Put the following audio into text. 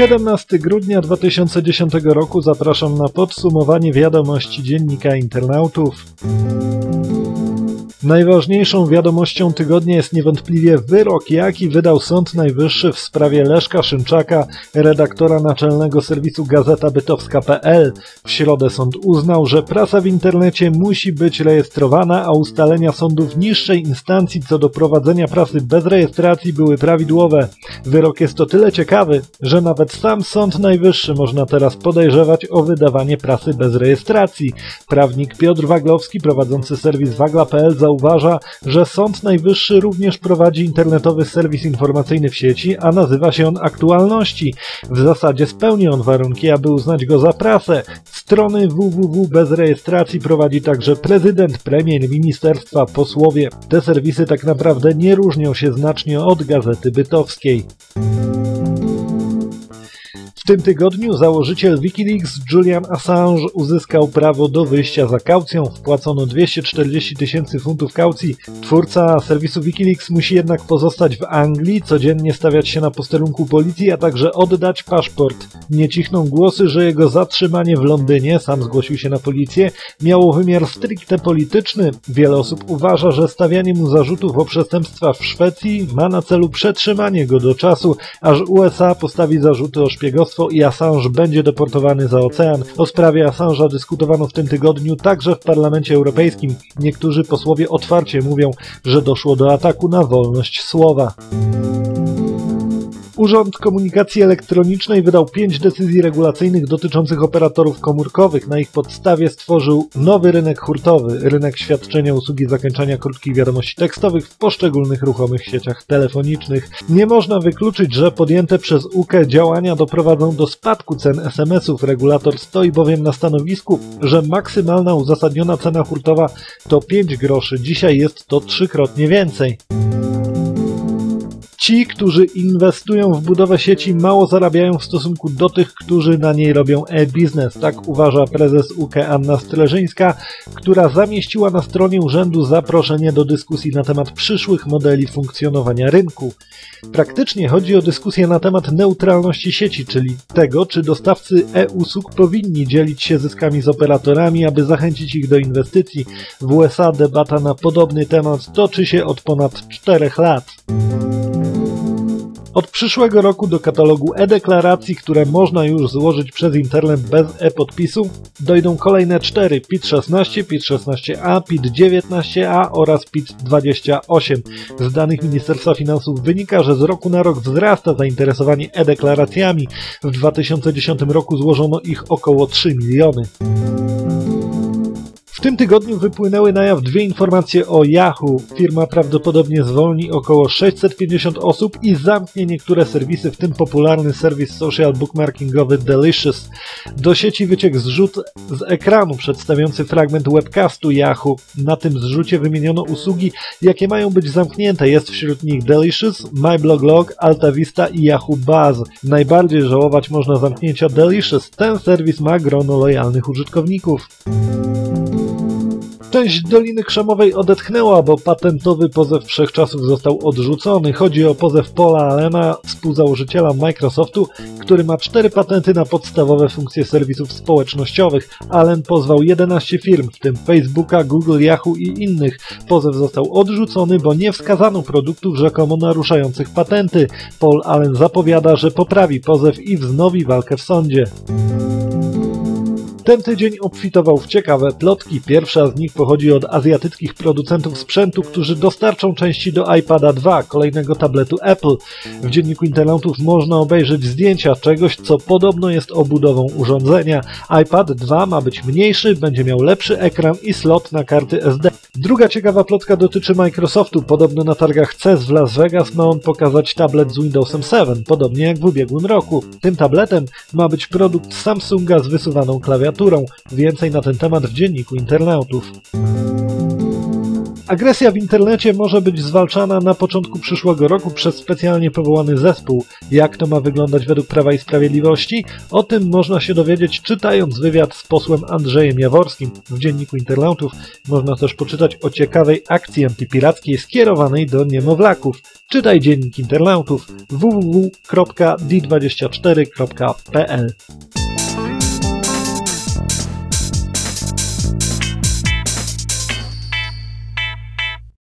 17 grudnia 2010 roku zapraszam na podsumowanie wiadomości dziennika internautów. Najważniejszą wiadomością tygodnia jest niewątpliwie wyrok, jaki wydał Sąd Najwyższy w sprawie Leszka Szymczaka, redaktora naczelnego serwisu Gazeta Bytowska.pl. W środę sąd uznał, że prasa w internecie musi być rejestrowana, a ustalenia sądów niższej instancji co do prowadzenia prasy bez rejestracji były prawidłowe. Wyrok jest o tyle ciekawy, że nawet sam Sąd Najwyższy można teraz podejrzewać o wydawanie prasy bez rejestracji. Prawnik Piotr Waglowski, prowadzący serwis wagla.pl zauważa, że Sąd Najwyższy również prowadzi internetowy serwis informacyjny w sieci, a nazywa się on Aktualności. W zasadzie spełni on warunki, aby uznać go za prasę. Strony www bez rejestracji prowadzi także prezydent, premier, ministerstwa, posłowie. Te serwisy tak naprawdę nie różnią się znacznie od Gazety Bytowskiej. W tym tygodniu założyciel Wikileaks Julian Assange uzyskał prawo do wyjścia za kaucją. Wpłacono 240 tysięcy funtów kaucji. Twórca serwisu Wikileaks musi jednak pozostać w Anglii, codziennie stawiać się na posterunku policji, a także oddać paszport. Nie cichną głosy, że jego zatrzymanie w Londynie, sam zgłosił się na policję, miało wymiar stricte polityczny. Wiele osób uważa, że stawianie mu zarzutów o przestępstwa w Szwecji ma na celu przetrzymanie go do czasu, aż USA postawi zarzuty o szpiegostwo i Assange będzie deportowany za ocean. O sprawie Assange'a dyskutowano w tym tygodniu także w Parlamencie Europejskim. Niektórzy posłowie otwarcie mówią, że doszło do ataku na wolność słowa. Urząd Komunikacji Elektronicznej wydał pięć decyzji regulacyjnych dotyczących operatorów komórkowych. Na ich podstawie stworzył nowy rynek hurtowy, rynek świadczenia usługi zakończania krótkich wiadomości tekstowych w poszczególnych ruchomych sieciach telefonicznych. Nie można wykluczyć, że podjęte przez UKE działania doprowadzą do spadku cen SMS-ów. Regulator stoi bowiem na stanowisku, że maksymalna uzasadniona cena hurtowa to 5 groszy. Dzisiaj jest to trzykrotnie więcej. Ci, którzy inwestują w budowę sieci, mało zarabiają w stosunku do tych, którzy na niej robią e-biznes. Tak uważa prezes UKE Anna Streżyńska, która zamieściła na stronie urzędu zaproszenie do dyskusji na temat przyszłych modeli funkcjonowania rynku. Praktycznie chodzi o dyskusję na temat neutralności sieci, czyli tego, czy dostawcy e-usług powinni dzielić się zyskami z operatorami, aby zachęcić ich do inwestycji. W USA debata na podobny temat toczy się od ponad 4 lat. Od przyszłego roku do katalogu e-deklaracji, które można już złożyć przez internet bez e-podpisu, dojdą kolejne cztery PIT-16, PIT-16A, PIT-19A oraz PIT-28. Z danych Ministerstwa Finansów wynika, że z roku na rok wzrasta zainteresowanie e-deklaracjami. W 2010 roku złożono ich około 3 miliony. W tym tygodniu wypłynęły na jaw dwie informacje o Yahoo. Firma prawdopodobnie zwolni około 650 osób i zamknie niektóre serwisy, w tym popularny serwis social bookmarkingowy Delicious. Do sieci wyciekł zrzut z ekranu przedstawiający fragment webcastu Yahoo. Na tym zrzucie wymieniono usługi, jakie mają być zamknięte. Jest wśród nich Delicious, MyBloglog, AltaVista i Yahoo Buzz. Najbardziej żałować można zamknięcia Delicious. Ten serwis ma grono lojalnych użytkowników. Część Doliny Krzemowej odetchnęła, bo patentowy pozew wszechczasów został odrzucony. Chodzi o pozew Paula Allena, współzałożyciela Microsoftu, który ma cztery patenty na podstawowe funkcje serwisów społecznościowych. Allen pozwał 11 firm, w tym Facebooka, Google, Yahoo i innych. Pozew został odrzucony, bo nie wskazano produktów rzekomo naruszających patenty. Paul Allen zapowiada, że poprawi pozew i wznowi walkę w sądzie. Ten tydzień obfitował w ciekawe plotki. Pierwsza z nich pochodzi od azjatyckich producentów sprzętu, którzy dostarczą części do iPada 2, kolejnego tabletu Apple. W dzienniku internautów można obejrzeć zdjęcia czegoś, co podobno jest obudową urządzenia. iPad 2 ma być mniejszy, będzie miał lepszy ekran i slot na karty SD. Druga ciekawa plotka dotyczy Microsoftu. Podobno na targach CES w Las Vegas ma on pokazać tablet z Windowsem 7, podobnie jak w ubiegłym roku. Tym tabletem ma być produkt Samsunga z wysuwaną klawiaturą. Więcej na ten temat w dzienniku internautów. Agresja w internecie może być zwalczana na początku przyszłego roku przez specjalnie powołany zespół. Jak to ma wyglądać według Prawa i Sprawiedliwości? O tym można się dowiedzieć czytając wywiad z posłem Andrzejem Jaworskim w Dzienniku Internautów. Można też poczytać o ciekawej akcji antypirackiej skierowanej do niemowlaków. Czytaj Dziennik Internautów www.d24.pl